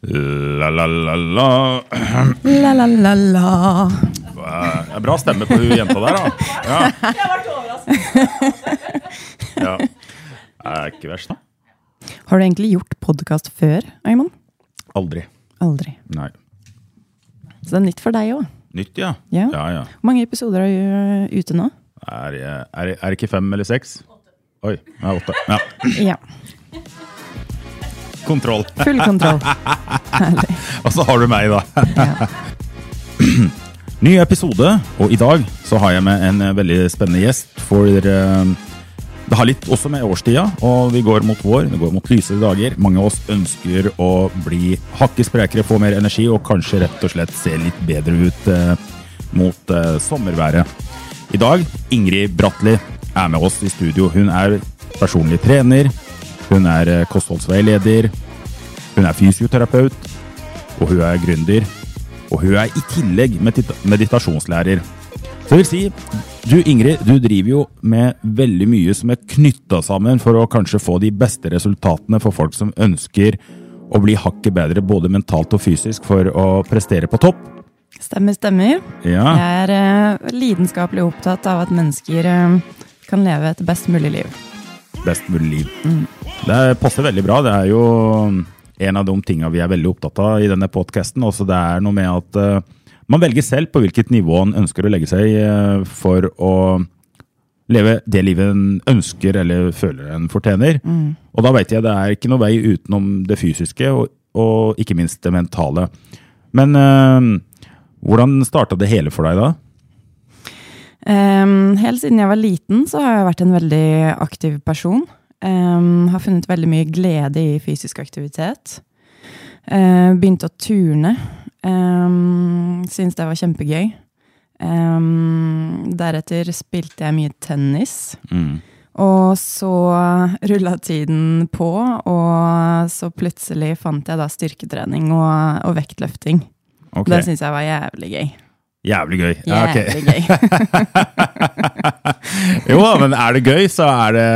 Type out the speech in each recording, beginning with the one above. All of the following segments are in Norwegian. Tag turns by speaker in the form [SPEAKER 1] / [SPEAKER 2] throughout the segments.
[SPEAKER 1] La, la, la, la.
[SPEAKER 2] La, la, la, la.
[SPEAKER 1] Det er bra stemme på hun jenta der, da. Ja. Jeg ble overrasket. Ja. Er ikke verst, da.
[SPEAKER 2] Har du egentlig gjort podkast før, Øymann?
[SPEAKER 1] Aldri.
[SPEAKER 2] Aldri.
[SPEAKER 1] Nei.
[SPEAKER 2] Så det er nytt for deg òg.
[SPEAKER 1] Nytt, ja.
[SPEAKER 2] Ja.
[SPEAKER 1] ja, ja.
[SPEAKER 2] Hvor mange episoder er du ute nå?
[SPEAKER 1] Er, det ikke fem eller seks? Oi. Ja, åtte. Ja.
[SPEAKER 2] Ja.
[SPEAKER 1] Kontroll.
[SPEAKER 2] Full kontroll. Herlig.
[SPEAKER 1] Og så har du meg, da. Ny episode, og i dag så har jeg med en eh, veldig spennende gjest. For eh, det har litt også med årstida, og vi går mot vår, Det går mot lysere dager. Mange av oss ønsker å bli hakket sprekere, få mer energi og kanskje rett og slett se litt bedre ut eh, mot sommerværet. I dag, Ingrid Bratli er med oss i studio. Hun er personlig trener, hun er eh, kostholdsveileder, hun er fysioterapeut, og hun er gründer. Og hun er i tillegg medita meditasjonslærer. Så jeg vil si, du Ingrid, du driver jo med veldig mye som er knytta sammen for å kanskje få de beste resultatene for folk som ønsker å bli hakket bedre både mentalt og fysisk for å prestere på topp.
[SPEAKER 2] Stemmer, stemmer.
[SPEAKER 1] Ja,
[SPEAKER 2] Jeg er øh, lidenskapelig opptatt av at mennesker øh, kan leve et best mulig liv.
[SPEAKER 1] Best mulig liv. Det passer veldig bra. Det er jo en av de tinga vi er veldig opptatt av i denne podkasten. Det er noe med at uh, man velger selv på hvilket nivå en ønsker å legge seg uh, for å leve det livet en ønsker eller føler en fortjener. Og da vet jeg det er ikke noe vei utenom det fysiske, og, og ikke minst det mentale. Men uh, hvordan starta det hele for deg da?
[SPEAKER 2] Ehm, helt siden jeg var liten, så har jeg vært en veldig aktiv person. Um, har funnet veldig mye glede i fysisk aktivitet. Uh, begynte å turne. Um, Syns det var kjempegøy. Um, deretter spilte jeg mye tennis.
[SPEAKER 1] Mm.
[SPEAKER 2] Og så rulla tiden på, og så plutselig fant jeg da styrketrening og, og vektløfting.
[SPEAKER 1] Okay.
[SPEAKER 2] Det syns jeg var jævlig gøy.
[SPEAKER 1] Jævlig gøy. Ja, okay.
[SPEAKER 2] Jævlig gøy.
[SPEAKER 1] Jo da, men er det gøy, så er det,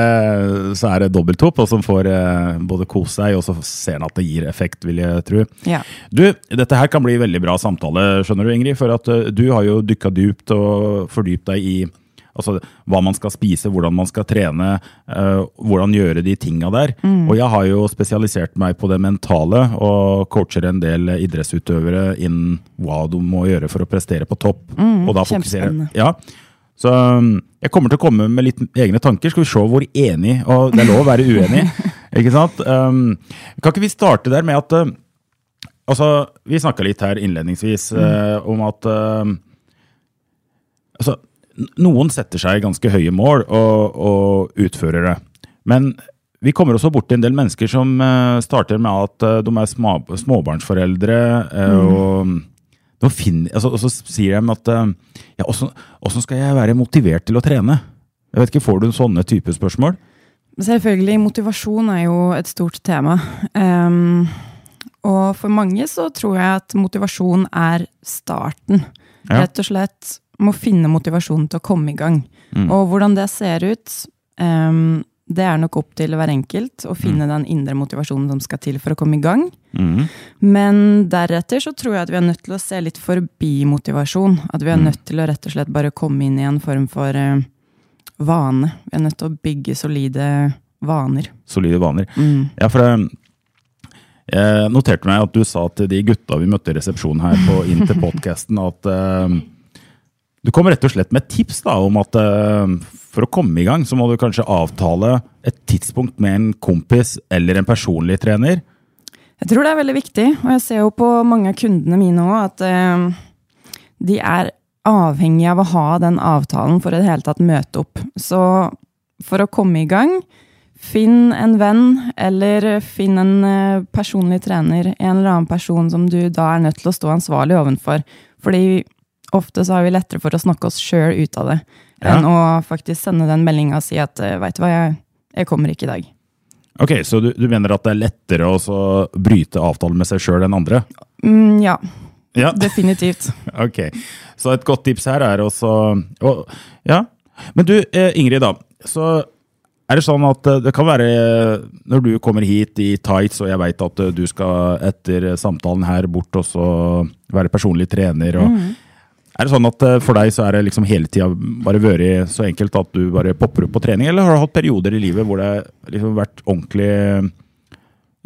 [SPEAKER 1] så er det dobbelthopp, og som får eh, både kose seg, og så ser en at det gir effekt, vil jeg tro.
[SPEAKER 2] Ja.
[SPEAKER 1] Du, dette her kan bli veldig bra samtale, skjønner du, Ingrid, for at eh, du har jo dykka dypt og fordypt deg i altså, hva man skal spise, hvordan man skal trene, uh, hvordan gjøre de tinga der. Og jeg har jo spesialisert meg på det mentale, og coacher en del idrettsutøvere innen hva du må gjøre for å prestere på topp. og da fokusere. Ja, så um, jeg kommer til å komme med litt egne tanker. Skal vi se hvor enig Og det er lov å være uenig, ikke sant? Um, kan ikke vi starte der med at uh, Altså, vi snakka litt her innledningsvis uh, om at uh, Altså, noen setter seg ganske høye mål og, og utfører det. Men vi kommer også bort til en del mennesker som uh, starter med at uh, de er små, småbarnsforeldre. uh, og de finner, altså, og så sier de at ja, åssen skal jeg være motivert til å trene? Jeg vet ikke, Får du sånne type spørsmål?
[SPEAKER 2] Selvfølgelig, motivasjon er jo et stort tema. Um, og for mange så tror jeg at motivasjon er starten.
[SPEAKER 1] Ja.
[SPEAKER 2] Rett og slett må finne motivasjonen til å komme i gang.
[SPEAKER 1] Mm.
[SPEAKER 2] Og hvordan det ser ut, um, det er nok opp til hver enkelt å finne den indre motivasjonen som skal til for å komme i gang.
[SPEAKER 1] Mm.
[SPEAKER 2] Men deretter så tror jeg at vi er nødt til å se litt forbi motivasjon. At vi er
[SPEAKER 1] Mm.
[SPEAKER 2] nødt til å rett og slett bare komme inn i en form for uh, vane. Vi er nødt til å bygge solide vaner.
[SPEAKER 1] Solide vaner.
[SPEAKER 2] Mm.
[SPEAKER 1] Ja, for det jeg noterte meg at du sa til de gutta vi møtte i resepsjonen her på inn til podkasten, at um, du kom rett og slett med et tips da, om at um, for å komme i gang, så må du kanskje avtale et tidspunkt med en kompis eller en personlig trener.
[SPEAKER 2] Jeg tror det er veldig viktig, og jeg ser jo på mange av kundene mine òg at eh, de er avhengig av å ha den avtalen for i det hele tatt møte opp. Så for å komme i gang, Finn en venn, eller finn en eh, personlig trener, en eller annen person som du da er nødt til å stå ansvarlig ovenfor. Fordi ofte så har vi lettere for å snakke oss sjøl ut av det,
[SPEAKER 1] Ja.
[SPEAKER 2] enn å faktisk sende den meldinga og si at eh, veit du hva, jeg, jeg kommer ikke i dag.
[SPEAKER 1] Ok, Så du, du mener at det er lettere å bryte avtalen med seg sjøl enn andre?
[SPEAKER 2] Mm, ja,
[SPEAKER 1] Ja,
[SPEAKER 2] definitivt.
[SPEAKER 1] ok. Så et godt tips her er også å- Ja. Men du, eh, Ingrid, da. Så er det sånn at eh, det kan være Når du kommer hit i tights, og jeg veit at du skal etter samtalen her bort og så være personlig trener og Er det sånn at eh, for deg så er det liksom hele tida bare vært så enkelt at du bare popper opp på trening, eller har du hatt perioder i livet hvor det har liksom vært ordentlig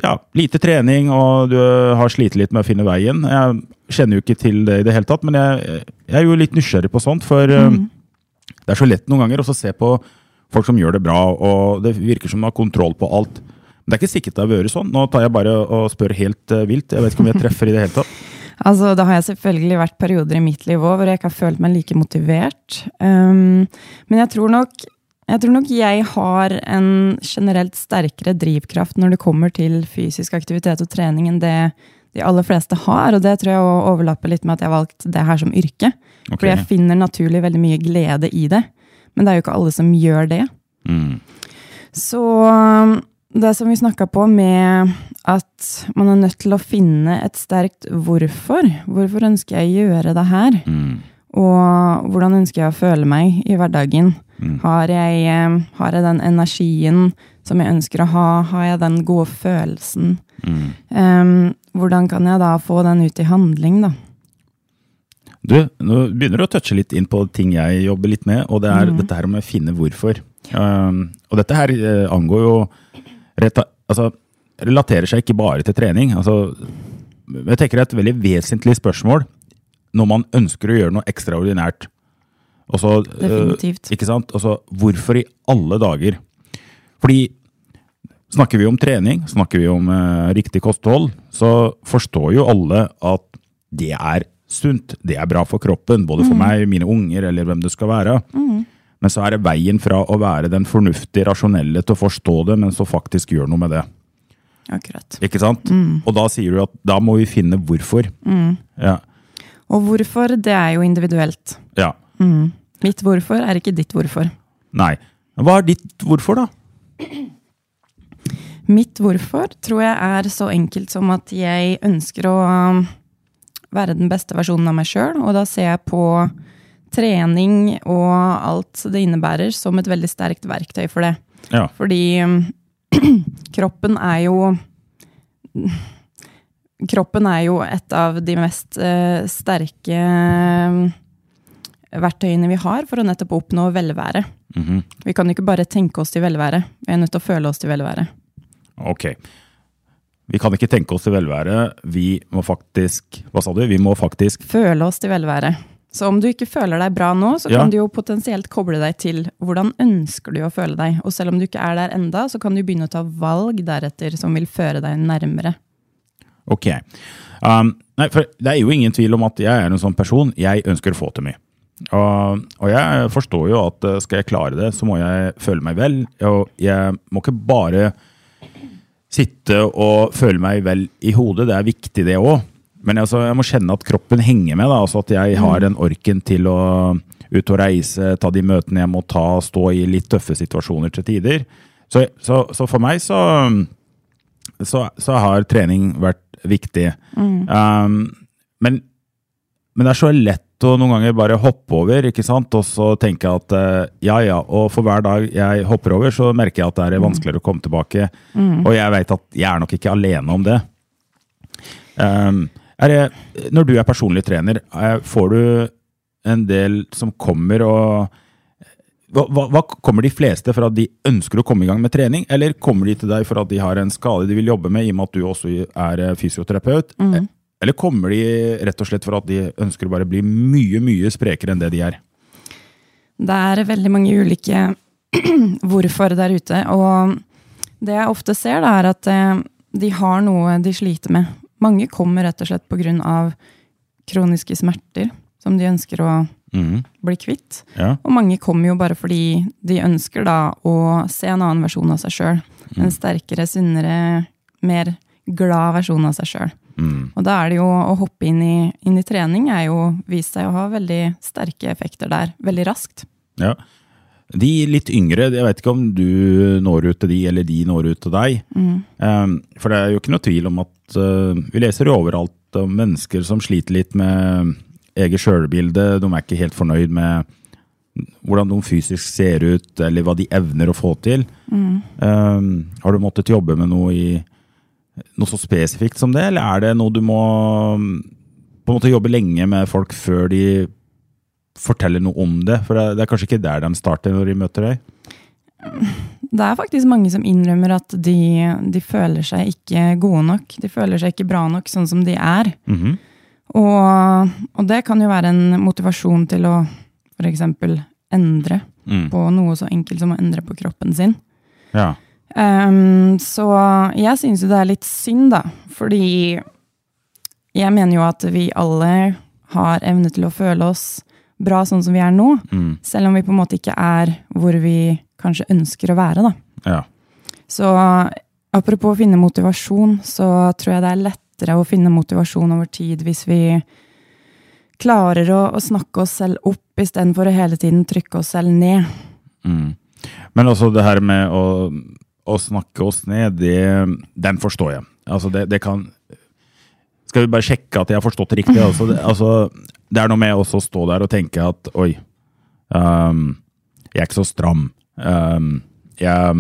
[SPEAKER 1] ja, lite trening, og du har slitt litt med å finne veien. Jeg kjenner jo ikke til det i det hele tatt, men jeg, jeg er jo litt nysgjerrig på sånt, for mm. det er så lett noen ganger å se på folk som gjør det bra, og det virker som de har kontroll på alt. Men det er ikke sikkert det har vært sånn. Nå tar jeg bare og spør helt eh, vilt. Jeg vet ikke om jeg treffer i det hele tatt.
[SPEAKER 2] Altså, Det har jeg selvfølgelig vært perioder i mitt liv òg hvor jeg ikke har følt meg like motivert. Um, men jeg tror, nok, jeg tror nok jeg har en generelt sterkere drivkraft når det kommer til fysisk aktivitet og trening enn det de aller fleste har. Og det tror jeg overlapper litt med at jeg har valgt det her som yrke.
[SPEAKER 1] Okay.
[SPEAKER 2] For jeg finner naturlig veldig mye glede i det. Men det er jo ikke alle som gjør det.
[SPEAKER 1] Mm.
[SPEAKER 2] Så det som vi snakka på med at man er nødt til å finne et sterkt hvorfor. Hvorfor ønsker jeg å gjøre det her?
[SPEAKER 1] Mm.
[SPEAKER 2] Og hvordan ønsker jeg å føle meg i hverdagen?
[SPEAKER 1] Mm.
[SPEAKER 2] Har, jeg, eh, har jeg den energien som jeg ønsker å ha? Har jeg den gode følelsen?
[SPEAKER 1] Mm.
[SPEAKER 2] Um, hvordan kan jeg da få den ut i handling, da?
[SPEAKER 1] Du, nå begynner du å touche litt inn på ting jeg jobber litt med, og det er dette her med å finne hvorfor. Um, og dette her eh, angår jo rett, altså, relaterer seg ikke bare til trening. Altså, jeg tenker det er et veldig vesentlig spørsmål når man ønsker å gjøre noe ekstraordinært. Også, eh,
[SPEAKER 2] Definitivt.
[SPEAKER 1] ikke sant? Også, hvorfor i alle dager? Fordi snakker vi om trening, snakker vi om eh, riktig kosthold, så forstår jo alle at det er sunt. Det er bra for kroppen, både for meg, mine unger eller hvem det skal være. Men så er det veien fra å være den fornuftige, rasjonelle til å forstå det, men så faktisk gjøre noe med det.
[SPEAKER 2] Akkurat.
[SPEAKER 1] Ikke sant? Og da sier du at da må vi finne hvorfor. Ja.
[SPEAKER 2] Og hvorfor, det er jo individuelt.
[SPEAKER 1] ja.
[SPEAKER 2] Mitt hvorfor er ikke ditt hvorfor.
[SPEAKER 1] Nei. Hva er ditt hvorfor, da?
[SPEAKER 2] Mitt hvorfor tror jeg er så enkelt som at jeg ønsker å um, være den beste versjonen av meg sjøl, og da ser jeg på trening og alt det innebærer som et veldig sterkt verktøy for det.
[SPEAKER 1] Ja.
[SPEAKER 2] Fordi kroppen er jo Kroppen er jo et av de mest uh, sterke um, verktøyene vi har for å nettopp oppnå velvære.
[SPEAKER 1] Mhm.
[SPEAKER 2] Vi kan jo ikke bare tenke oss til velvære, vi er nødt til å føle oss til velvære.
[SPEAKER 1] Ok. Vi kan ikke tenke oss til velvære. Vi må faktisk Hva sa du? Vi må faktisk
[SPEAKER 2] føle oss til velvære. Så om du ikke føler deg bra nå, så
[SPEAKER 1] Ja.
[SPEAKER 2] kan du jo potensielt koble deg til hvordan ønsker du å føle deg. Og selv om du ikke er der enda, så kan du begynne å ta valg deretter som vil føre deg nærmere.
[SPEAKER 1] Ok. Um, nei, for det er jo ingen tvil om at jeg er en sånn person. Jeg ønsker å få til mye. Og, og jeg forstår jo at uh, skal jeg klare det, så må jeg føle meg vel. Og jeg må ikke bare sitte og føle meg vel i hodet. Det er viktig, det òg. Men altså, jeg må kjenne at kroppen henger med. Da. Altså at jeg har den orken til å ut og reise, ta de møtene jeg må ta, stå i litt tøffe situasjoner til tider. Så, så, så for meg så så, så har trening vært viktig. Um, men, men det er så lett å noen ganger bare hoppe over, ikke sant? og så tenke at uh, ja ja, og for hver dag jeg hopper over, så merker jeg at det er vanskeligere å komme tilbake. Og jeg vet at jeg er nok ikke alene om det. Um, det. Når du er personlig trener, eh, får du en del som kommer og hva, hva, kommer de fleste for at de ønsker å komme i gang med trening, eller kommer de til deg for at de har en skade de vil jobbe med, i og med at du også er fysioterapeut? fysioterapeut? Eller kommer de rett og slett for at de ønsker å bare bli mye, mye sprekere enn det de er?
[SPEAKER 2] Det er veldig mange ulike hvorfor der ute, og det jeg ofte ser, da, er at eh, de har noe de sliter med. Mange kommer rett og slett av kroniske smerter som de ønsker å bli kvitt.
[SPEAKER 1] Ja.
[SPEAKER 2] Og mange kommer jo bare fordi de ønsker da å se en annen versjon av seg sjøl. En sterkere, sunnere, mer glad versjon av seg sjøl. Og da er det jo å hoppe inn i, inn i trening er jo vist seg å ha veldig sterke effekter der, veldig raskt.
[SPEAKER 1] Ja. De litt yngre, jeg vet ikke om du når ut til de, eller de når ut til deg. Um, for det er jo ikke noe tvil om at vi leser jo overalt om mennesker som sliter litt med eget sjølbilde. De er ikke helt fornøyd med hvordan de fysisk ser ut, eller hva de evner å få til. Um, har du måttet jobbe med noe i noe så spesifikt som det, eller er det noe du må på en måte jobbe lenge med folk før de forteller noe om det? For det det er kanskje ikke der de starter når de møter deg?
[SPEAKER 2] Det er faktisk mange som innrømmer at de, de føler seg ikke gode nok. De føler seg ikke bra nok sånn som de er.
[SPEAKER 1] Mhm.
[SPEAKER 2] og, og det kan jo være en motivasjon til å f.eks. endre
[SPEAKER 1] Mm.
[SPEAKER 2] på noe så enkelt som å endre på kroppen sin.
[SPEAKER 1] Ja.
[SPEAKER 2] Um, så jeg syns jo det er litt synd, da. Fordi jeg mener jo at vi alle har evne til å føle oss bra sånn som vi er nå.
[SPEAKER 1] Mm.
[SPEAKER 2] Selv om vi på en måte ikke er hvor vi kanskje ønsker å være, da.
[SPEAKER 1] ja.
[SPEAKER 2] Så apropos å finne motivasjon, så tror jeg det er lettere å finne motivasjon over tid hvis vi klarer å, å snakke oss selv opp istedenfor å hele tiden trykke oss selv ned.
[SPEAKER 1] Mm. Men også det her med å, å snakke oss ned, det, den forstår jeg. Altså det, det kan Skal vi bare sjekke at jeg har forstått det riktig? Altså det, altså, det er noe med å stå der og tenke at oi, um, jeg er ikke så stram. Um, jeg,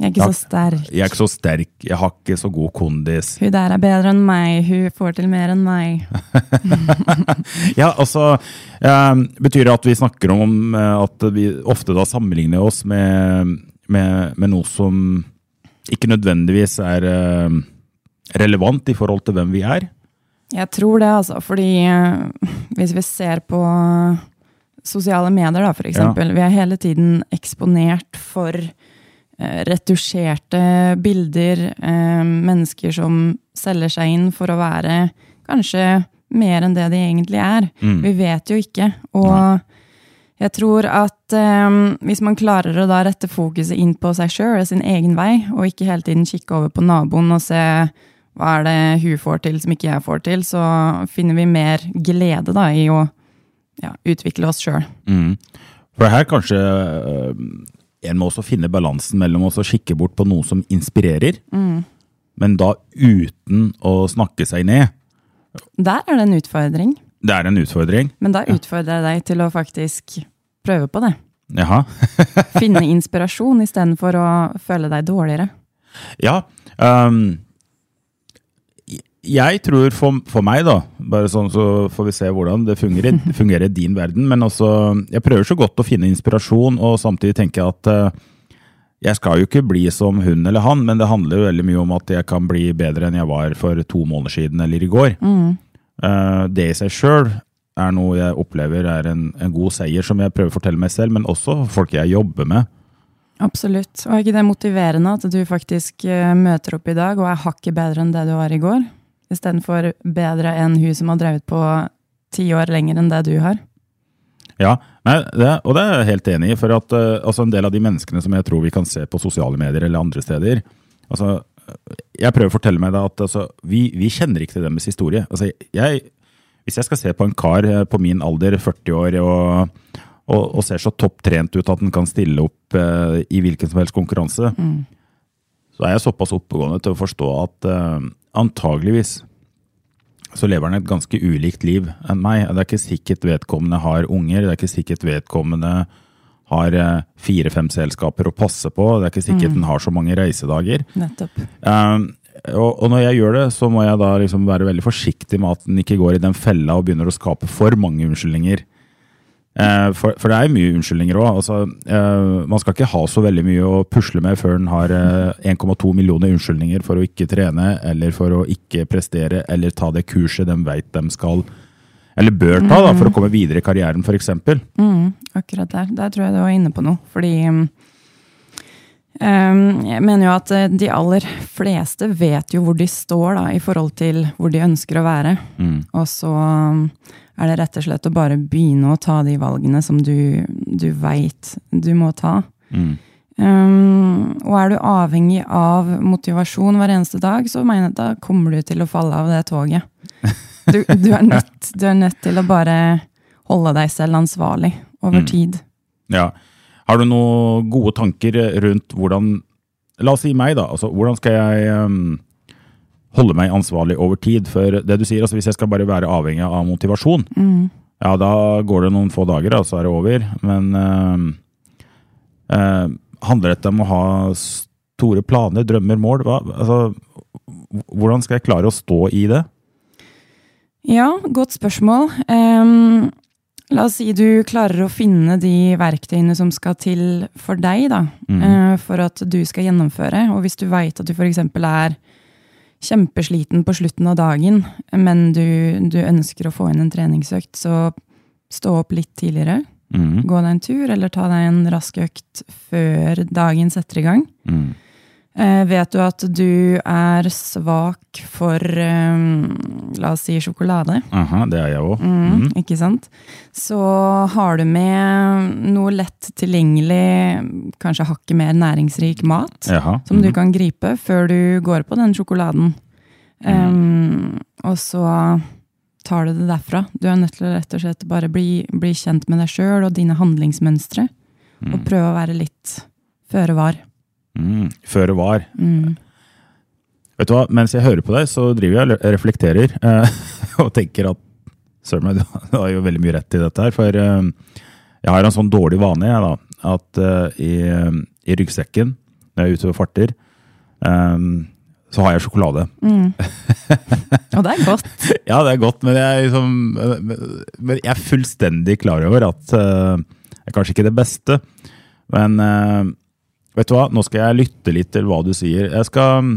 [SPEAKER 2] Jeg er ikke
[SPEAKER 1] jeg,
[SPEAKER 2] så sterk.
[SPEAKER 1] jeg er ikke så sterk. Jeg har ikke så god kondis.
[SPEAKER 2] Hun der er bedre enn meg, hun får til mer enn meg.
[SPEAKER 1] Ja, altså um, Betyr det at vi snakker om eh, at vi ofte da sammenligner oss med, med, med noe som ikke nødvendigvis er eh, relevant i forhold til hvem vi er?
[SPEAKER 2] Jeg tror det, altså. Fordi eh, hvis vi ser på sosiale medier, da, for eksempel. Vi er hele tiden eksponert for eh, retusjerte bilder. eh, mennesker som selger seg inn for å være kanskje mer enn det de egentlig er.
[SPEAKER 1] Mm.
[SPEAKER 2] Vi vet jo ikke. Og jeg tror at um, hvis man klarer å da rette fokuset inn på seg sjøl, sin egen vei, og ikke hele tiden kikke over på naboen og se hva er det hun får til som ikke jeg får til, så finner vi mer glede da i å ja, utvikle oss sjøl.
[SPEAKER 1] Mm. For her kanskje øh, en må også finne balansen mellom å kikke bort på noe som inspirerer, men da uten å snakke seg ned.
[SPEAKER 2] Der er det en utfordring,
[SPEAKER 1] Det er en utfordring.
[SPEAKER 2] men da utfordrer jeg deg til å faktisk prøve på det.
[SPEAKER 1] Jaha.
[SPEAKER 2] Finne inspirasjon istedenfor å føle deg dårligere.
[SPEAKER 1] Ja. Um, jeg tror for, for meg, da, bare sånn så får vi se hvordan det fungerer, fungerer i din verden, men også Jeg prøver så godt å finne inspirasjon, og samtidig tenke at uh, jeg skal jo ikke bli som hun eller han, men det handler jo veldig mye om at jeg kan bli bedre enn jeg var for to måneder siden eller i går. Eh, det i seg sjøl er noe jeg opplever er en, en god seier, som jeg prøver å fortelle meg selv, men også folk jeg jobber med.
[SPEAKER 2] Absolutt. Og er ikke det motiverende at du faktisk eh, møter opp i dag og er hakket bedre enn det du var i går? Istedenfor bedre enn hun som har drevet på ti år lenger enn det du har?
[SPEAKER 1] Ja, nei, det, og det er jeg helt enig i. For at uh, altså en del av de menneskene som jeg tror vi kan se på sosiale medier eller andre steder altså, Jeg prøver å fortelle meg da at altså, vi, vi kjenner ikke til deres historie. Altså, jeg, hvis jeg skal se på en kar eh, på min alder, 40 år, og, og, og ser så topptrent ut at han kan stille opp uh, i hvilken som helst konkurranse, så er jeg såpass oppegående til å forstå at uh, antageligvis så lever han et ganske ulikt liv enn meg. Det er ikke sikkert vedkommende har unger, det er ikke sikkert vedkommende har uh, fire-fem selskaper å passe på, det er ikke sikkert den har så mange reisedager.
[SPEAKER 2] Nettopp.
[SPEAKER 1] Um, og, og når jeg gjør det, så må jeg da liksom være veldig forsiktig med at den ikke går i den fella og begynner å skape for mange unnskyldninger. Eh, for, for det er jo mye unnskyldninger òg. Altså, eh, man skal ikke ha så veldig mye å pusle med før en har eh, 1,2 millioner unnskyldninger for å ikke trene, eller for å ikke prestere, eller ta det kurset de veit de skal, eller bør ta, da, for å komme videre i karrieren, f.eks.
[SPEAKER 2] Mm, akkurat der. Der tror jeg du var inne på noe. Fordi mm, jeg mener jo at eh, de aller fleste vet jo hvor de står da, i forhold til hvor de ønsker å være.
[SPEAKER 1] Mm.
[SPEAKER 2] Og så um, er det rett og slett å bare begynne å ta de valgene som du, du veit du må ta.
[SPEAKER 1] Mm.
[SPEAKER 2] Um, og er du avhengig av motivasjon hver eneste dag, så mener jeg at da kommer du til å falle av det toget. Du, du, er, nødt, du er nødt til å bare holde deg selv ansvarlig over
[SPEAKER 1] Mm.
[SPEAKER 2] tid.
[SPEAKER 1] Ja. Har du noen gode tanker rundt hvordan La oss si meg, da. Altså, hvordan skal jeg um, holde meg ansvarlig over tid? For det du sier, altså hvis jeg skal bare være avhengig av motivasjon,
[SPEAKER 2] Mm.
[SPEAKER 1] ja, da går det noen få dager, og så er det over. Men ehm, uh, handler dette om å ha store planer, drømmer, mål? Hva, altså, hvordan skal jeg klare å stå i det?
[SPEAKER 2] Ja, godt spørsmål. Em, la oss si du klarer å finne de verktøyene som skal til for deg, da,
[SPEAKER 1] Mm.
[SPEAKER 2] eh, for at du skal gjennomføre. Og hvis du veit at du f.eks. er kjempesliten på slutten av dagen, men du, du ønsker å få inn en treningsøkt, så stå opp litt tidligere.
[SPEAKER 1] Mm.
[SPEAKER 2] Gå deg en tur, eller ta deg en rask økt før dagen setter i gang.
[SPEAKER 1] Mm.
[SPEAKER 2] Eh, vet du at du er svak for, eh, la oss si, sjokolade?
[SPEAKER 1] Aha, det er jeg òg.
[SPEAKER 2] Mm, Ikke sant? Så har du med noe lett tilgjengelig, kanskje hakket mer næringsrik mat,
[SPEAKER 1] Jaha.
[SPEAKER 2] som du
[SPEAKER 1] mhm.
[SPEAKER 2] kan gripe før du går på den sjokoladen. Um, og så tar du det derfra. Du er nødt til å rett og slett bare bli, bli kjent med deg sjøl og dine handlingsmønstre, og prøve å være litt føre var.
[SPEAKER 1] Mm. Føre var.
[SPEAKER 2] Mm.
[SPEAKER 1] Vet du hva, Mens jeg hører på deg, så driver jeg og reflekterer eh, og tenker at Søren meg, du har jo veldig mye rett i dette her. For eh, jeg har en sånn dårlig vane jeg da, at eh, i, i ryggsekken når jeg er ute og farter, eh, så har jeg sjokolade.
[SPEAKER 2] Og det er godt.
[SPEAKER 1] Ja, det er godt, men jeg liksom, men jeg er fullstendig klar over at eh, det er kanskje ikke det beste. Men eh, vet du hva, nå skal jeg lytte litt til hva du sier. Jeg skal,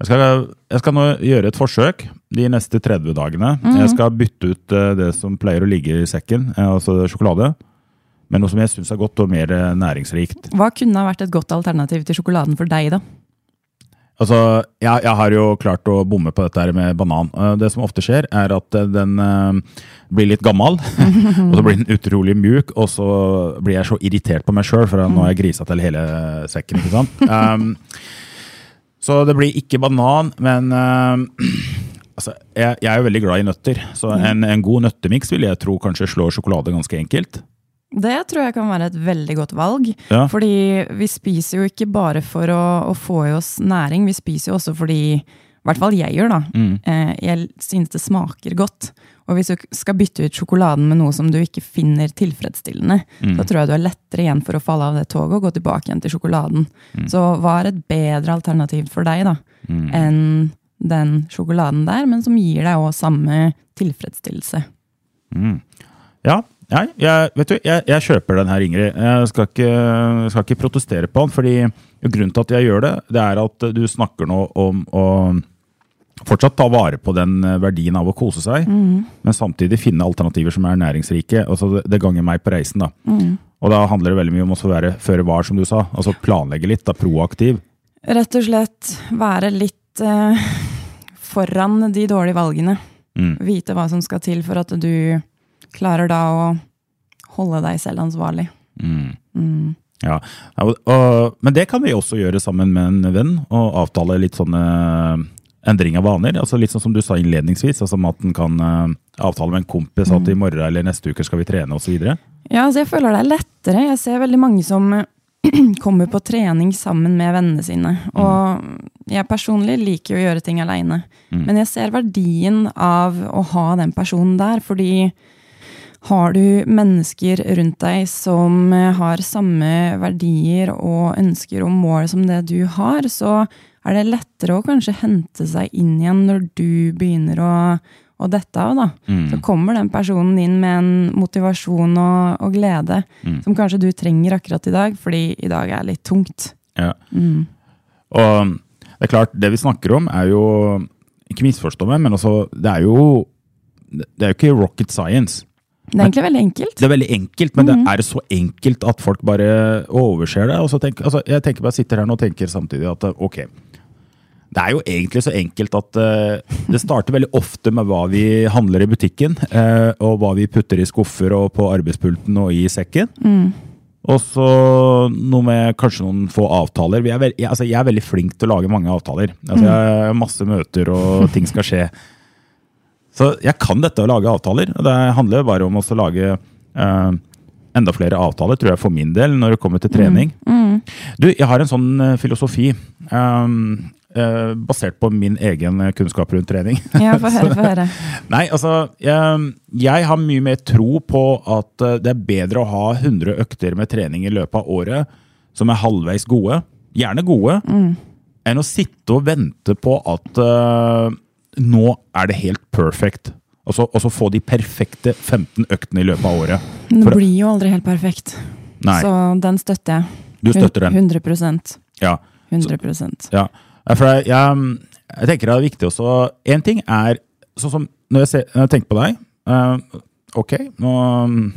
[SPEAKER 1] jeg skal, jeg skal nå gjøre et forsøk de neste 30 dagene. Jeg skal bytte ut eh, det som pleier å ligge i sekken, eh, altså sjokolade, med noe som jeg syns er godt og mer eh, næringsrikt.
[SPEAKER 2] Hva kunne ha vært et godt alternativ til sjokoladen for deg, da?
[SPEAKER 1] Altså, jeg, jeg har jo klart å bomme på dette her med banan. Eh, Det som ofte skjer, er at eh, den uh, blir litt gammel, og så blir den utrolig mjuk, og så blir jeg så irritert på meg sjøl, for nå har jeg grisa til hele sekken. ikke sant? Um, så det blir ikke banan, men uh, altså, jeg, jeg er jo veldig glad i nøtter, så en, en god nøttemiks vil jeg tro kanskje slår sjokolade ganske enkelt.
[SPEAKER 2] Det tror jeg kan være et veldig godt valg.
[SPEAKER 1] Ja.
[SPEAKER 2] Fordi vi spiser jo ikke bare for å, å få i oss næring, vi spiser jo også fordi i hvert fall jeg gjør, da.
[SPEAKER 1] Mm.
[SPEAKER 2] Eh, jeg synes det smaker godt. Og hvis du skal bytte ut sjokoladen med noe som du ikke finner tilfredsstillende,
[SPEAKER 1] Mm.
[SPEAKER 2] så tror jeg du er lettere igjen for å falle av det toget og gå tilbake igjen til sjokoladen.
[SPEAKER 1] Mm.
[SPEAKER 2] Så hva er et bedre alternativ for deg da,
[SPEAKER 1] Mm.
[SPEAKER 2] enn den sjokoladen der, men som gir deg òg samme tilfredsstillelse?
[SPEAKER 1] Ja, nei, jeg, vet du, jeg, jeg kjøper den her, Ingrid. Jeg skal ikke, skal ikke protestere på den, fordi grunnen til at jeg gjør det, det er at du snakker nå om å fortsatt ta vare på den verdien av å kose seg, men samtidig finne alternativer som er næringsrike. Altså det, det ganger meg på reisen. da. Og da handler det veldig mye om å være føre var, som du sa. Altså planlegge litt, da, proaktiv.
[SPEAKER 2] Rett og slett være litt eh, foran de dårlige valgene.
[SPEAKER 1] Mm.
[SPEAKER 2] Vite hva som skal til for at du klarer da å holde deg selv ansvarlig.
[SPEAKER 1] Mm. Ja, ja, og, og, Men det kan vi også gjøre sammen med en venn, og avtale litt sånne endring av vaner. altså Litt sånn som du sa innledningsvis, altså at en kan eh, avtale med en kompis at i morgen eller neste uke skal vi trene osv.
[SPEAKER 2] Ja, altså jeg føler det er lettere. Jeg ser veldig mange som kommer på trening sammen med vennene sine. Og jeg personlig liker jo å gjøre ting aleine. Men jeg ser verdien av å ha den personen der, fordi har du mennesker rundt deg som eh, har samme verdier og ønsker og mål som det du har, så er det lettere å kanskje hente seg inn igjen når du begynner å, å dette av. da. Så kommer den personen inn med en motivasjon og, og glede som kanskje du trenger akkurat i dag, fordi i dag er litt tungt.
[SPEAKER 1] Ja. Og det er klart, det vi snakker om, er jo Ikke misforstå meg, men altså, det er jo det er jo ikke rocket science.
[SPEAKER 2] Det er egentlig veldig enkelt.
[SPEAKER 1] Det er veldig enkelt, men det er så enkelt at folk bare overser det. Og så tenk, altså, jeg tenker bare sitter her nå og tenker samtidig at ok, det er jo egentlig så enkelt at uh, det starter veldig ofte med hva vi handler i butikken, uh, og hva vi putter i skuffer og på arbeidspulten og i sekken.
[SPEAKER 2] Mm.
[SPEAKER 1] Og så noe med kanskje noen få avtaler. Er veld, jeg, altså, jeg, er veldig flink til å lage mange avtaler. Altså, jeg har masse møter, og ting skal skje. Så jeg kan dette å lage avtaler. Det handler bare om å lage eh, enda flere avtaler, tror jeg, for min del, når det kommer til trening.
[SPEAKER 2] Mm. Mm.
[SPEAKER 1] Du, jeg har en sånn uh, filosofi. Um, uh, basert på min egen kunnskap rundt trening.
[SPEAKER 2] Ja, få høre, få høre.
[SPEAKER 1] Nei, altså, jeg, jeg, har mye mer tro på at det er bedre å ha 100 økter med trening i løpet av året som er halvveis gode, gjerne gode, mm. enn å sitte og vente på at uh, nå er det helt perfect. Og så, og så, få de perfekte 15 øktene i løpet av året.
[SPEAKER 2] Men det blir jo aldri helt perfekt.
[SPEAKER 1] Nei.
[SPEAKER 2] Så den støtter jeg.
[SPEAKER 1] Du støtter den?
[SPEAKER 2] 100%
[SPEAKER 1] Ja.
[SPEAKER 2] 100
[SPEAKER 1] så, ja. For jeg, jeg, jeg, tenker det er viktig også Én ting er sånn som når jeg, ser, når jeg tenker på deg uh, Ok, nå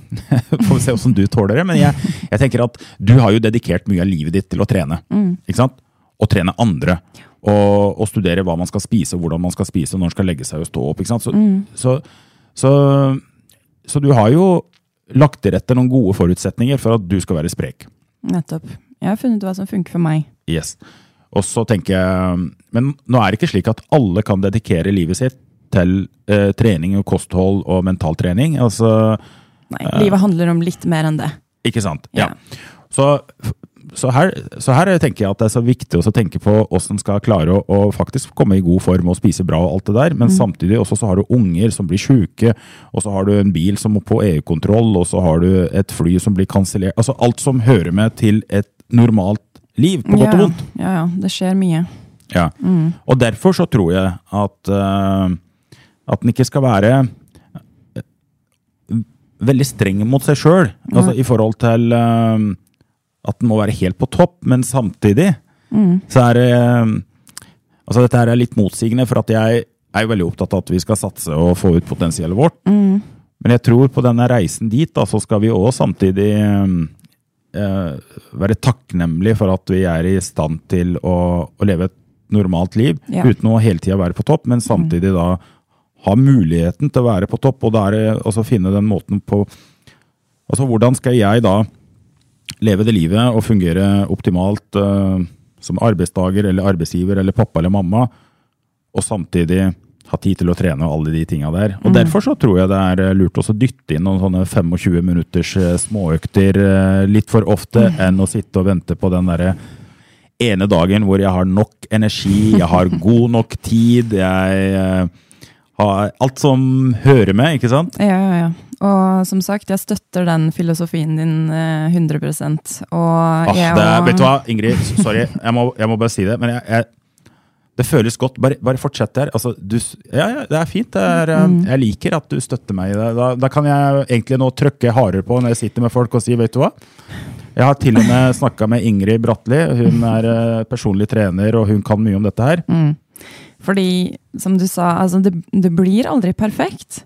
[SPEAKER 1] får vi se hvordan du tåler det. Men jeg, jeg, tenker at du har jo dedikert mye av livet ditt til å trene.
[SPEAKER 2] Mm.
[SPEAKER 1] Ikke sant? Og trene andre og, og, studere hva man skal spise, hvordan man skal spise, når man skal legge seg og stå opp. Så,
[SPEAKER 2] mm.
[SPEAKER 1] så, så, så, du har jo lagt til rette noen gode forutsetninger for at du skal være sprek.
[SPEAKER 2] Nettopp. Jeg har funnet ut hva som funker for meg.
[SPEAKER 1] Yes. Og så tenker jeg, Men nå er det ikke slik at alle kan dedikere livet sitt til eh, trening og kosthold og mentaltrening. Altså,
[SPEAKER 2] Nei, livet handler om litt mer enn det.
[SPEAKER 1] Ikke sant. Ja. ja. Så så her, så her, tenker jeg at det er så viktig å tenke på hvordan skal klare å, å, faktisk komme i god form og spise bra, og alt det der, men mm. samtidig også så har du unger som blir sjuke, og så har du en bil som må på EU-kontroll, og så har du et fly som blir kansellert. Altså alt som hører med til et normalt liv, på godt og vondt.
[SPEAKER 2] Ja, ja. Det skjer mye.
[SPEAKER 1] Ja. Mm. Og derfor så tror jeg at, uh, at den ikke skal være eh, veldig streng mot seg sjøl, altså i forhold til uh, at den må være helt på topp, men samtidig mm. så er det Altså, dette her er litt motsigende, for at jeg er jo veldig opptatt av at vi skal satse og få ut potensialet vårt.
[SPEAKER 2] Mm.
[SPEAKER 1] Men jeg tror på denne reisen dit, da, så skal vi òg samtidig eh, være takknemlige for at vi er i stand til å, å leve et normalt liv ja. uten å hele tida være på topp, men samtidig da ha muligheten til å være på topp, og da er det å finne den måten på Altså, hvordan skal jeg da leve det livet og fungere optimalt uh, som arbeidstaker eller arbeidsgiver eller pappa eller mamma, og samtidig ha tid til å trene og alle de tinga der. Og mm. Derfor så tror jeg det er eh, lurt å dytte inn noen sånne 25 minutters uh, småøkter litt for ofte, mm. enn å sitte og vente på den derre ene dagen hvor jeg har nok energi, jeg har god nok tid, jeg alt som hører med, ikke sant?
[SPEAKER 2] Ja, ja, ja. Og som sagt, jeg støtter den filosofien din 100 eh, og
[SPEAKER 1] ah, det, og... Vet du hva, Ingrid, sorry, jeg må, jeg må bare si det. Men jeg, jeg, det føles godt. Bare, bare fortsett der. Altså, du, ja, ja, det er fint. Det er, eh, mm. Jeg liker at du støtter meg i det. Da, da, kan jeg egentlig nå trykke hardere på når jeg sitter med folk og sier vet du hva? Jeg har til og med snakka med Ingrid Bratli. Hun er eh, personlig trener, og hun kan mye om dette her.
[SPEAKER 2] Mm. Fordi, som du sa, altså, det, det blir aldri perfekt.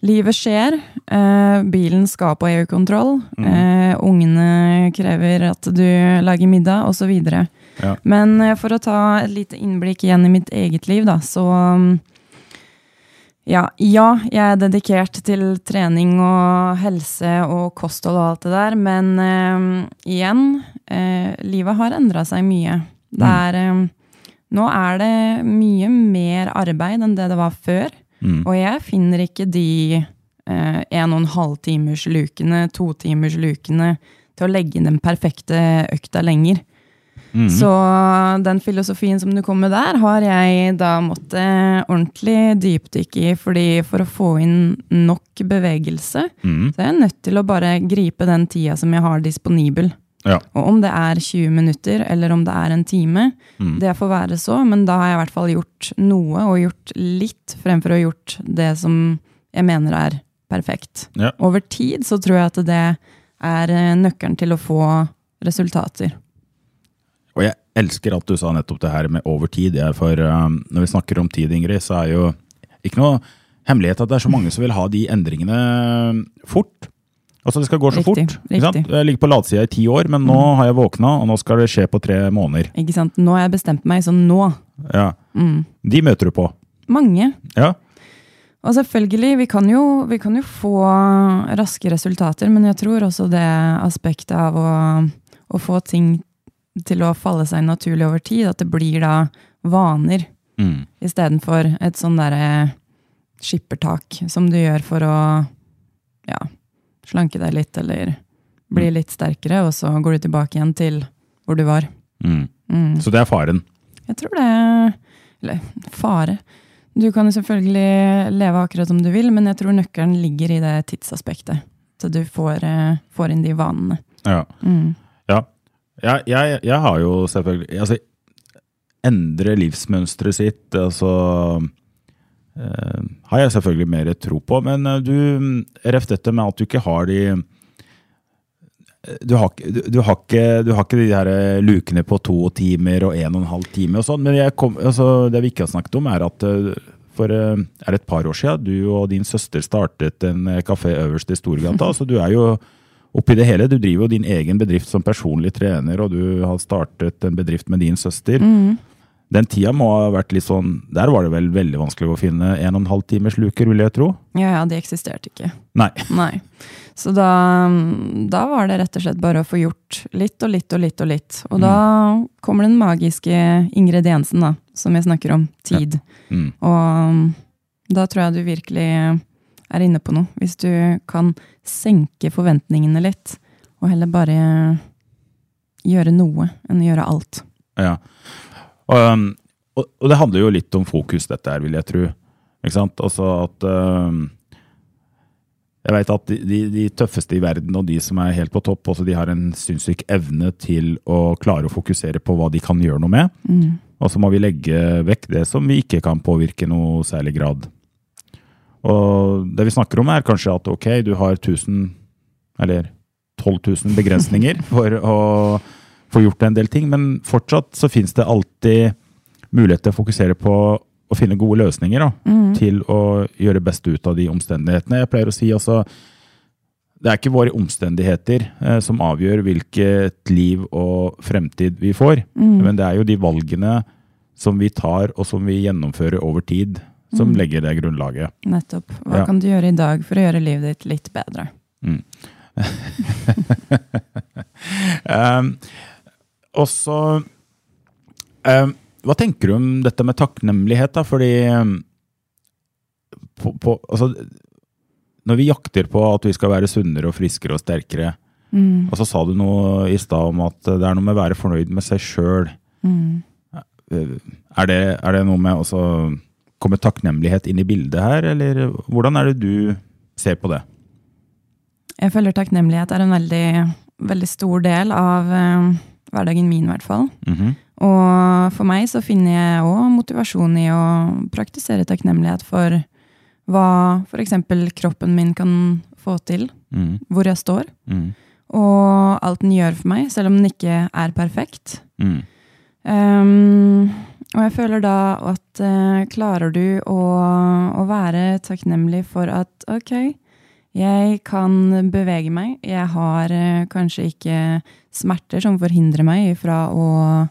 [SPEAKER 2] Livet skjer. Eh, bilen skal på EU-kontroll. Mm. Eh, ungene krever at du lager middag, osv. Ja. Men eh, for å ta et lite innblikk igjen i mitt eget liv, da, så ja, ja, jeg er dedikert til trening og helse og kosthold og alt det der, men eh, igjen eh, Livet har endra seg mye. Det mm. er. Nå er det mye mer arbeid enn det det var før. Mm. Og jeg finner ikke de eh, en og en halv timers lukene, to timers lukene, til å legge inn den perfekte økta lenger. Mm. Så den filosofien som du kom med der, har jeg da måttet ordentlig dypdykke i. fordi for å få inn nok bevegelse, mm. så er jeg nødt til å bare gripe den tida som jeg har disponibel.
[SPEAKER 1] Ja.
[SPEAKER 2] Og om det er 20 minutter eller om det er en time, mm. det får være så, men da har jeg i hvert fall gjort noe, og gjort litt, fremfor å ha gjort det som jeg mener er perfekt.
[SPEAKER 1] Ja.
[SPEAKER 2] Over tid så tror jeg at det er eh, nøkkelen til å få resultater.
[SPEAKER 1] Og jeg elsker at du sa nettopp det her med over tid. For um, når vi snakker om tid, Ingrid, så er jo ikke noe hemmelighet at det er så mange som vil ha de endringene fort. Altså Det skal gå så
[SPEAKER 2] Riktig,
[SPEAKER 1] fort.
[SPEAKER 2] riktig.
[SPEAKER 1] Jeg ligger på latsida i ti år, men nå har jeg våkna, og nå skal det skje på tre måneder.
[SPEAKER 2] Ikke sant? Nå har jeg bestemt meg, så nå.
[SPEAKER 1] Ja.
[SPEAKER 2] Mm.
[SPEAKER 1] De møter du på.
[SPEAKER 2] Mange.
[SPEAKER 1] Ja.
[SPEAKER 2] Og selvfølgelig, vi kan, jo, vi kan jo få raske resultater, men jeg tror også det aspektet av å, å få ting til å falle seg naturlig over tid, at det blir da vaner
[SPEAKER 1] Mm.
[SPEAKER 2] istedenfor et sånn derre skippertak som du gjør for å ja, slanke deg litt eller bli litt sterkere, og så går du tilbake igjen til hvor du var.
[SPEAKER 1] Mm.
[SPEAKER 2] Mm.
[SPEAKER 1] Så det er faren.
[SPEAKER 2] Jeg tror det Eller fare. Du kan jo selvfølgelig leve akkurat som du vil, men jeg tror nøkkelen ligger i det tidsaspektet. Så du får, eh, får inn de vanene.
[SPEAKER 1] Ja.
[SPEAKER 2] Mm.
[SPEAKER 1] ja. Jeg, jeg, jeg har jo selvfølgelig altså, Endre livsmønsteret sitt, altså eh, Har jeg selvfølgelig mer tro på. Men eh, du, ref dette med at du ikke har de du har, du, du, har ikke, du har ikke de her eh, lukene på to timer og en og en halv time og sånn, men kom, altså, det vi ikke har snakket om, er at eh, for eh, er et par år siden du og din søster startet en eh, kafé øverst i Storgata. så du er jo oppi det hele. Du driver jo din egen bedrift som personlig trener, og du har startet en bedrift med din søster.
[SPEAKER 2] Mm.
[SPEAKER 1] Den tida må ha vært litt sånn Der var det vel veldig vanskelig å finne en og en halv timers luker, vil jeg tro?
[SPEAKER 2] Ja, ja, de eksisterte ikke.
[SPEAKER 1] Nei.
[SPEAKER 2] Nei. Så da, da var det rett og slett bare å få gjort litt og litt og litt og litt. Og da kommer den magiske ingrediensen, da, som jeg snakker om. Tid.
[SPEAKER 1] Mm.
[SPEAKER 2] Og da tror jeg du virkelig er inne på noe. Hvis du kan senke forventningene litt, og heller bare gjøre noe enn å gjøre alt.
[SPEAKER 1] Ja. Og, um, og, og det handler jo litt om fokus, dette her, vil jeg tro. Ikke sant? Altså at um, Jeg veit at de, de, de tøffeste i verden, og de som er helt på topp, også de har en sinnssyk evne til å klare å fokusere på hva de kan gjøre noe med.
[SPEAKER 2] Mm.
[SPEAKER 1] Og så må vi legge vekk det som vi ikke kan påvirke noe særlig grad. Og det vi snakker om, er kanskje at ok, du har 1000 eller 12 000 begrensninger for å få gjort en del ting, men fortsatt så fins det alltid mulighet til å fokusere på å finne gode løsninger da,
[SPEAKER 2] Mm.
[SPEAKER 1] til å gjøre best ut av de omstendighetene. Jeg pleier å si altså det er ikke våre omstendigheter eh, som avgjør hvilket liv og fremtid vi får,
[SPEAKER 2] Mm.
[SPEAKER 1] men det er jo de valgene som vi tar og som vi gjennomfører over tid, som
[SPEAKER 2] Mm.
[SPEAKER 1] legger det grunnlaget.
[SPEAKER 2] Nettopp. Hva
[SPEAKER 1] Ja.
[SPEAKER 2] kan du gjøre i dag for å gjøre livet ditt litt bedre?
[SPEAKER 1] Um, og så eh, Hva tenker du om dette med takknemlighet, da? Fordi um, på, på, altså, Når vi jakter på at vi skal være sunnere og friskere og sterkere,
[SPEAKER 2] Mm.
[SPEAKER 1] og så sa du noe i stad om at det er noe med å være fornøyd med seg sjøl.
[SPEAKER 2] Mm.
[SPEAKER 1] Er, det, er det noe med å komme takknemlighet inn i bildet her, eller hvordan er det du ser på det?
[SPEAKER 2] Jeg føler takknemlighet er en veldig, veldig stor del av eh, hverdagen min, i hvert fall.
[SPEAKER 1] Mhm.
[SPEAKER 2] Og for meg så finner jeg òg motivasjon i å praktisere takknemlighet for hva f.eks. kroppen min kan få til,
[SPEAKER 1] mm.
[SPEAKER 2] hvor jeg står,
[SPEAKER 1] mm.
[SPEAKER 2] og alt den gjør for meg, selv om den ikke er perfekt. Um, og jeg føler da at uh, klarer du å, å være takknemlig for at ok, jeg kan bevege meg, jeg har eh, kanskje ikke smerter som forhindrer meg fra å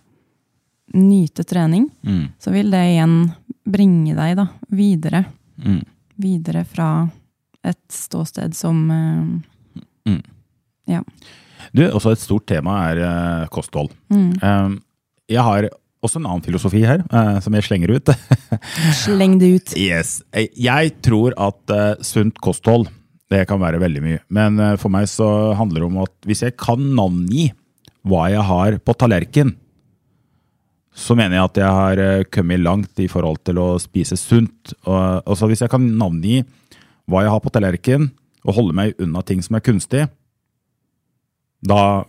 [SPEAKER 2] nyte trening,
[SPEAKER 1] Mm.
[SPEAKER 2] så vil det igjen bringe deg da videre.
[SPEAKER 1] Mm.
[SPEAKER 2] Videre fra et ståsted som eh,
[SPEAKER 1] Du, også et stort tema er eh, kosthold.
[SPEAKER 2] mm,
[SPEAKER 1] Um, jeg har også en annen filosofi her, som jeg slenger ut.
[SPEAKER 2] Sleng det ut.
[SPEAKER 1] yes. Jeg tror at sunt kosthold, det kan være veldig mye. Men eh, for meg så handler det om at hvis jeg kan navngi hva jeg har på tallerken, så mener jeg at jeg har eh, kommet langt i forhold til å spise sunt. Og, så hvis jeg kan navngi hva jeg har på tallerken, og holde meg unna ting som er kunstig, da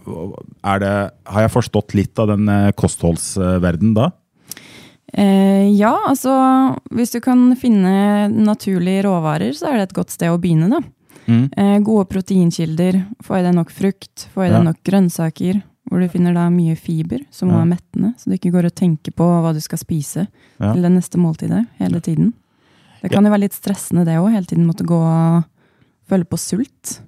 [SPEAKER 1] er det, har jeg forstått litt av den eh, kostholdsverdenen da?
[SPEAKER 2] Eh, ja, altså hvis du kan finne naturlige råvarer, så er det et godt sted å begynne, da.
[SPEAKER 1] Mm.
[SPEAKER 2] Eh, gode proteinkilder, få i deg nok frukt, få i deg
[SPEAKER 1] Ja.
[SPEAKER 2] nok grønnsaker, hvor du finner da mye fiber, som
[SPEAKER 1] Ja.
[SPEAKER 2] er mettende, så du ikke går og tenker på hva du skal spise
[SPEAKER 1] Ja.
[SPEAKER 2] til det neste måltidet hele tiden. Det kan jo være litt stressende det òg, hele tiden måtte gå og føle på sult.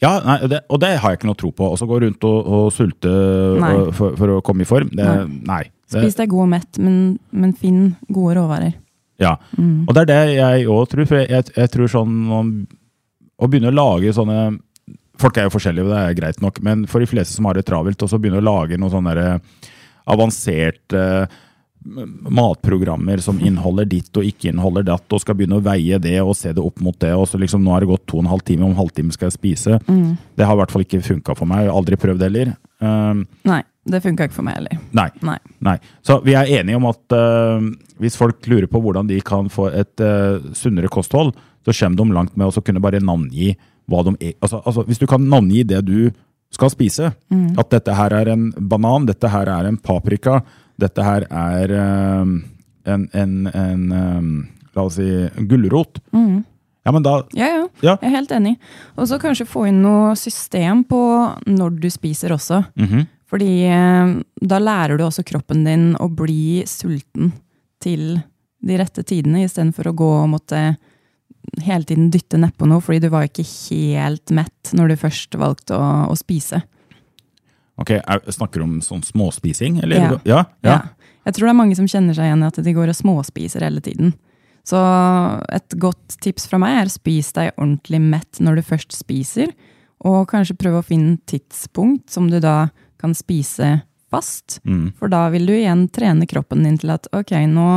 [SPEAKER 1] Ja, nei, det, og det har jeg ikke noe tro på. Også gå rundt og, og sulte og, for, for å komme i form. Det, nei. Det,
[SPEAKER 2] Spis deg god og mett, men, men finn gode råvarer.
[SPEAKER 1] Ja, og det er det jeg òg tror. For jeg, jeg tror sånn Å begynne å lage sånne Folk er jo forskjellige, og det er greit nok, men for de fleste som har det travelt, og så begynne å lage noen sånne der avanserte matprogrammer som inneholder ditt og ikke inneholder datt, og skal begynne å veie det og se det opp mot det, og så liksom nå har det gått to og en halv time, om en halvtime skal jeg spise. Det har i hvert fall ikke funka for meg. Jeg har aldri prøvd heller. Um,
[SPEAKER 2] Nei, det funka ikke for meg heller.
[SPEAKER 1] nei.
[SPEAKER 2] Nei.
[SPEAKER 1] Nei. Så vi er enige om at uh, hvis folk lurer på hvordan de kan få et uh, sunnere kosthold, så kommer de langt med å kunne bare navngi hva de er. Altså, altså, hvis du kan navngi det du skal spise, at dette her er en banan, dette her er en paprika, dette her er um, en, en, en um, la oss si, gulrot. Ja, men da
[SPEAKER 2] Ja, ja.
[SPEAKER 1] Ja.
[SPEAKER 2] Jeg er helt enig. Og så kanskje få inn noe system på når du spiser også.
[SPEAKER 1] mhm.
[SPEAKER 2] Fordi eh, da lærer du også kroppen din å bli sulten til de rette tidene, istedenfor å gå og måtte hele tiden dytte nedpå noe, fordi du var ikke helt mett når du først valgte å, å spise.
[SPEAKER 1] Ok, jeg Snakker du om sånn småspising? Eller?
[SPEAKER 2] Ja.
[SPEAKER 1] Ja, ja.
[SPEAKER 2] Jeg tror det er mange som kjenner seg igjen i at de går og småspiser hele tiden. Så et godt tips fra meg er spis deg ordentlig mett når du først spiser, og kanskje prøve å finne tidspunkt som du da kan spise fast.
[SPEAKER 1] Mm.
[SPEAKER 2] For da vil du igjen trene kroppen din til at ok, nå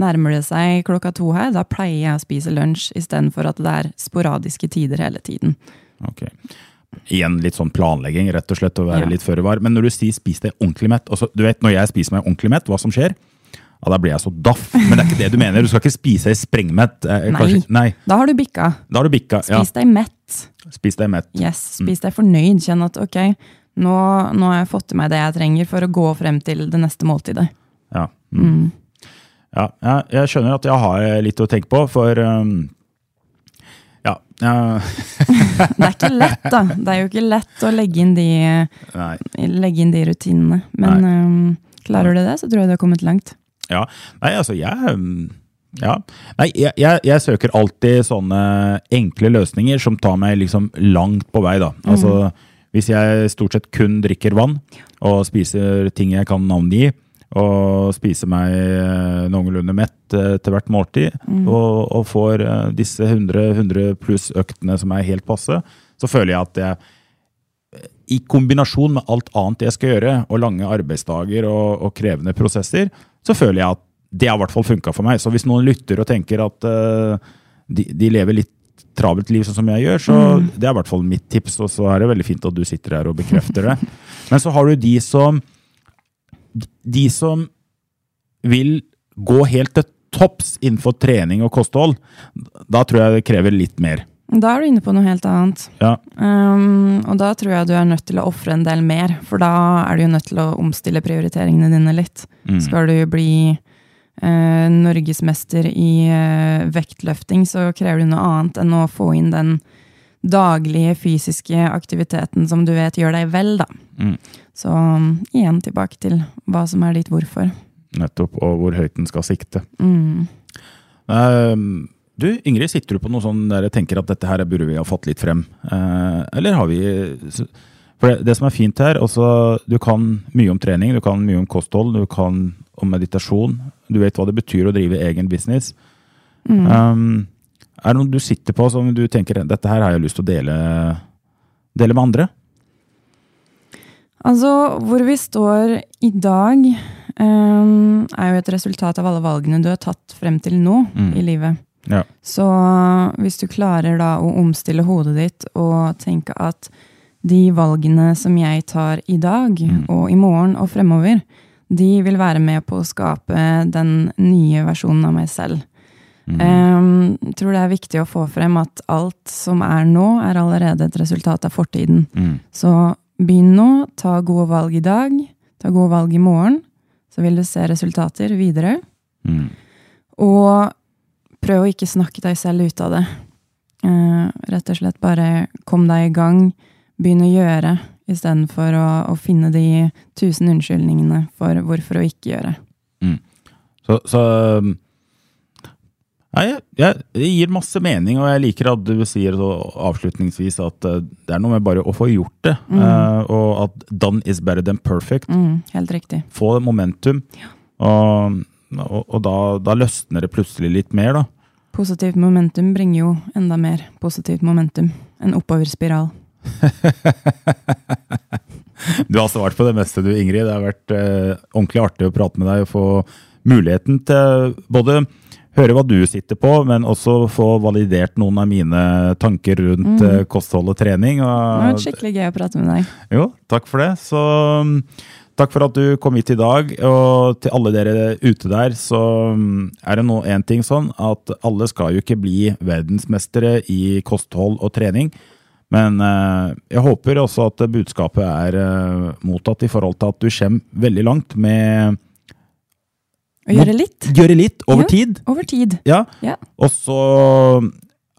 [SPEAKER 2] nærmer det seg klokka to her, da pleier jeg å spise lunsj istedenfor at det er sporadiske tider hele tiden.
[SPEAKER 1] Ok. Igjen litt sånn planlegging, rett og slett, å være
[SPEAKER 2] Ja.
[SPEAKER 1] litt føre var. Men når du sier 'spis deg ordentlig mett', altså, du vet når jeg spiser meg ordentlig mett, hva som skjer? Ja, Da blir jeg så daff. Men det er ikke det du mener. Du skal ikke spise deg sprengmett. Eh,
[SPEAKER 2] Nei.
[SPEAKER 1] Nei.
[SPEAKER 2] Da har du bikka.
[SPEAKER 1] Da har du bikka. Ja.
[SPEAKER 2] Spis deg mett.
[SPEAKER 1] Spis deg mett.
[SPEAKER 2] Yes, spis deg fornøyd. Kjenn at ok, nå, nå har jeg fått i meg det jeg trenger for å gå frem til det neste måltidet.
[SPEAKER 1] Ja. Mm. Ja. Jeg, skjønner at jeg har litt å tenke på, for um, ja,
[SPEAKER 2] Det er ikke lett, da. Det er jo ikke lett å legge inn de, legge inn de rutinene. Men um, klarer du det, så tror jeg du har kommet langt.
[SPEAKER 1] Ja. Nei, altså, jeg um, ja. Nei, jeg, jeg, jeg søker alltid sånne enkle løsninger som tar meg liksom langt på vei, da. Altså, hvis jeg stort sett kun drikker vann, og spiser ting jeg kan navngi, og spiser meg eh, noenlunde mett eh, til hvert måltid, og, og får eh, disse 100, 100 pluss øktene som er helt passe, så føler jeg at jeg i kombinasjon med alt annet jeg skal gjøre, og lange arbeidsdager og, og krevende prosesser, så føler jeg at det har i hvert fall funka for meg. Så hvis noen lytter og tenker at uh, de, de lever litt travelt liv sånn som jeg gjør, så det er i hvert fall mitt tips. Og så er det veldig fint at du sitter her og bekrefter det. Men så har du de som De som vil gå helt til topps innenfor trening og kosthold. Da tror jeg det krever litt mer.
[SPEAKER 2] Da er du inne på noe helt annet.
[SPEAKER 1] Ja.
[SPEAKER 2] Um, og da tror jeg du er nødt til å ofre en del mer, for da er du jo nødt til å omstille prioriteringene dine litt.
[SPEAKER 1] Mm.
[SPEAKER 2] Skal du bli uh, norgesmester i uh, vektløfting, så krever du noe annet enn å få inn den daglige fysiske aktiviteten som du vet gjør deg vel, da.
[SPEAKER 1] Mm.
[SPEAKER 2] Så um, igjen tilbake til hva som er ditt hvorfor.
[SPEAKER 1] Nettopp. Og hvor høyt den skal sikte.
[SPEAKER 2] Mm.
[SPEAKER 1] Uh, du, Ingrid, sitter du på noe sånn der jeg tenker at dette her burde vi ha fått litt frem? Uh, eller har vi For det, det som er fint her, altså du kan mye om trening, du kan mye om kosthold, du kan om meditasjon. Du vet hva det betyr å drive egen business. Ehm, er det noe du sitter på som du tenker dette her har jeg lyst til å dele, dele med andre?
[SPEAKER 2] Altså, hvor vi står i dag, um, er jo et resultat av alle valgene du har tatt frem til nå
[SPEAKER 1] Mm.
[SPEAKER 2] i livet.
[SPEAKER 1] Ja.
[SPEAKER 2] Så hvis du klarer da å omstille hodet ditt og tenke at de valgene som jeg tar i dag og i morgen og fremover, de vil være med på å skape den nye versjonen av meg selv. Ehm, Jeg tror det er viktig å få frem at alt som er nå, er allerede et resultat av fortiden.
[SPEAKER 1] Mm.
[SPEAKER 2] Så begynn nå, ta gode valg i dag, ta gode valg i morgen, så vil du se resultater videre.
[SPEAKER 1] Mm.
[SPEAKER 2] Og prøv å ikke snakke deg selv ut av det. Uh, rett og slett bare kom deg i gang, begynn å gjøre, istedenfor å, å finne de tusen unnskyldningene for hvorfor å ikke gjøre.
[SPEAKER 1] Så, så um, Nei, jeg, det gir masse mening, og jeg liker at du sier så avslutningsvis at eh, det er noe med bare å få gjort det. eh, og at done is better than perfect.
[SPEAKER 2] Mm, helt riktig.
[SPEAKER 1] Få momentum. Og, og, og da, da løsner det plutselig litt mer, da.
[SPEAKER 2] Positivt momentum bringer jo enda mer positivt momentum. En oppoverspiral.
[SPEAKER 1] Du har svart på det meste, du, Ingrid. Det har vært eh, ordentlig artig å prate med deg og få muligheten til både høre hva du sitter på, men også få validert noen av mine tanker rundt
[SPEAKER 2] Mm.
[SPEAKER 1] eh, kosthold og trening.
[SPEAKER 2] Det har vært skikkelig gøy å prate med deg.
[SPEAKER 1] jo, takk for det. Så mm, takk for at du kom hit i dag. Og til alle dere ute der, så mm, er det nå én ting sånn at alle skal jo ikke bli verdensmestere i kosthold og trening. Men eh, jeg håper også at budskapet er eh, mottatt i forhold til at du kommer veldig langt med
[SPEAKER 2] Å gjøre litt.
[SPEAKER 1] gjøre litt over
[SPEAKER 2] Ja.
[SPEAKER 1] tid.
[SPEAKER 2] Over tid.
[SPEAKER 1] Ja.
[SPEAKER 2] Ja.
[SPEAKER 1] Og så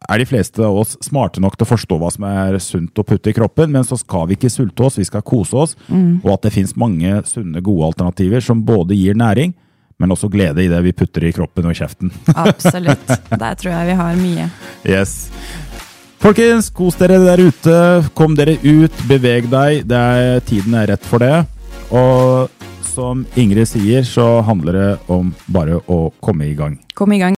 [SPEAKER 1] er de fleste av oss smarte nok til å forstå hva som er sunt å putte i kroppen, men så skal vi ikke sulte oss, vi skal kose oss. Og at det fins mange sunne, gode alternativer som både gir næring, men også glede i det vi putter i kroppen og i kjeften.
[SPEAKER 2] Absolutt. Der tror jeg vi har mye.
[SPEAKER 1] Yes. Folkens, kos dere der ute. Kom dere ut, beveg deg. Det er, tiden er rett for det. Og som Ingrid sier, så handler det om bare å komme i gang.
[SPEAKER 2] Kom i gang.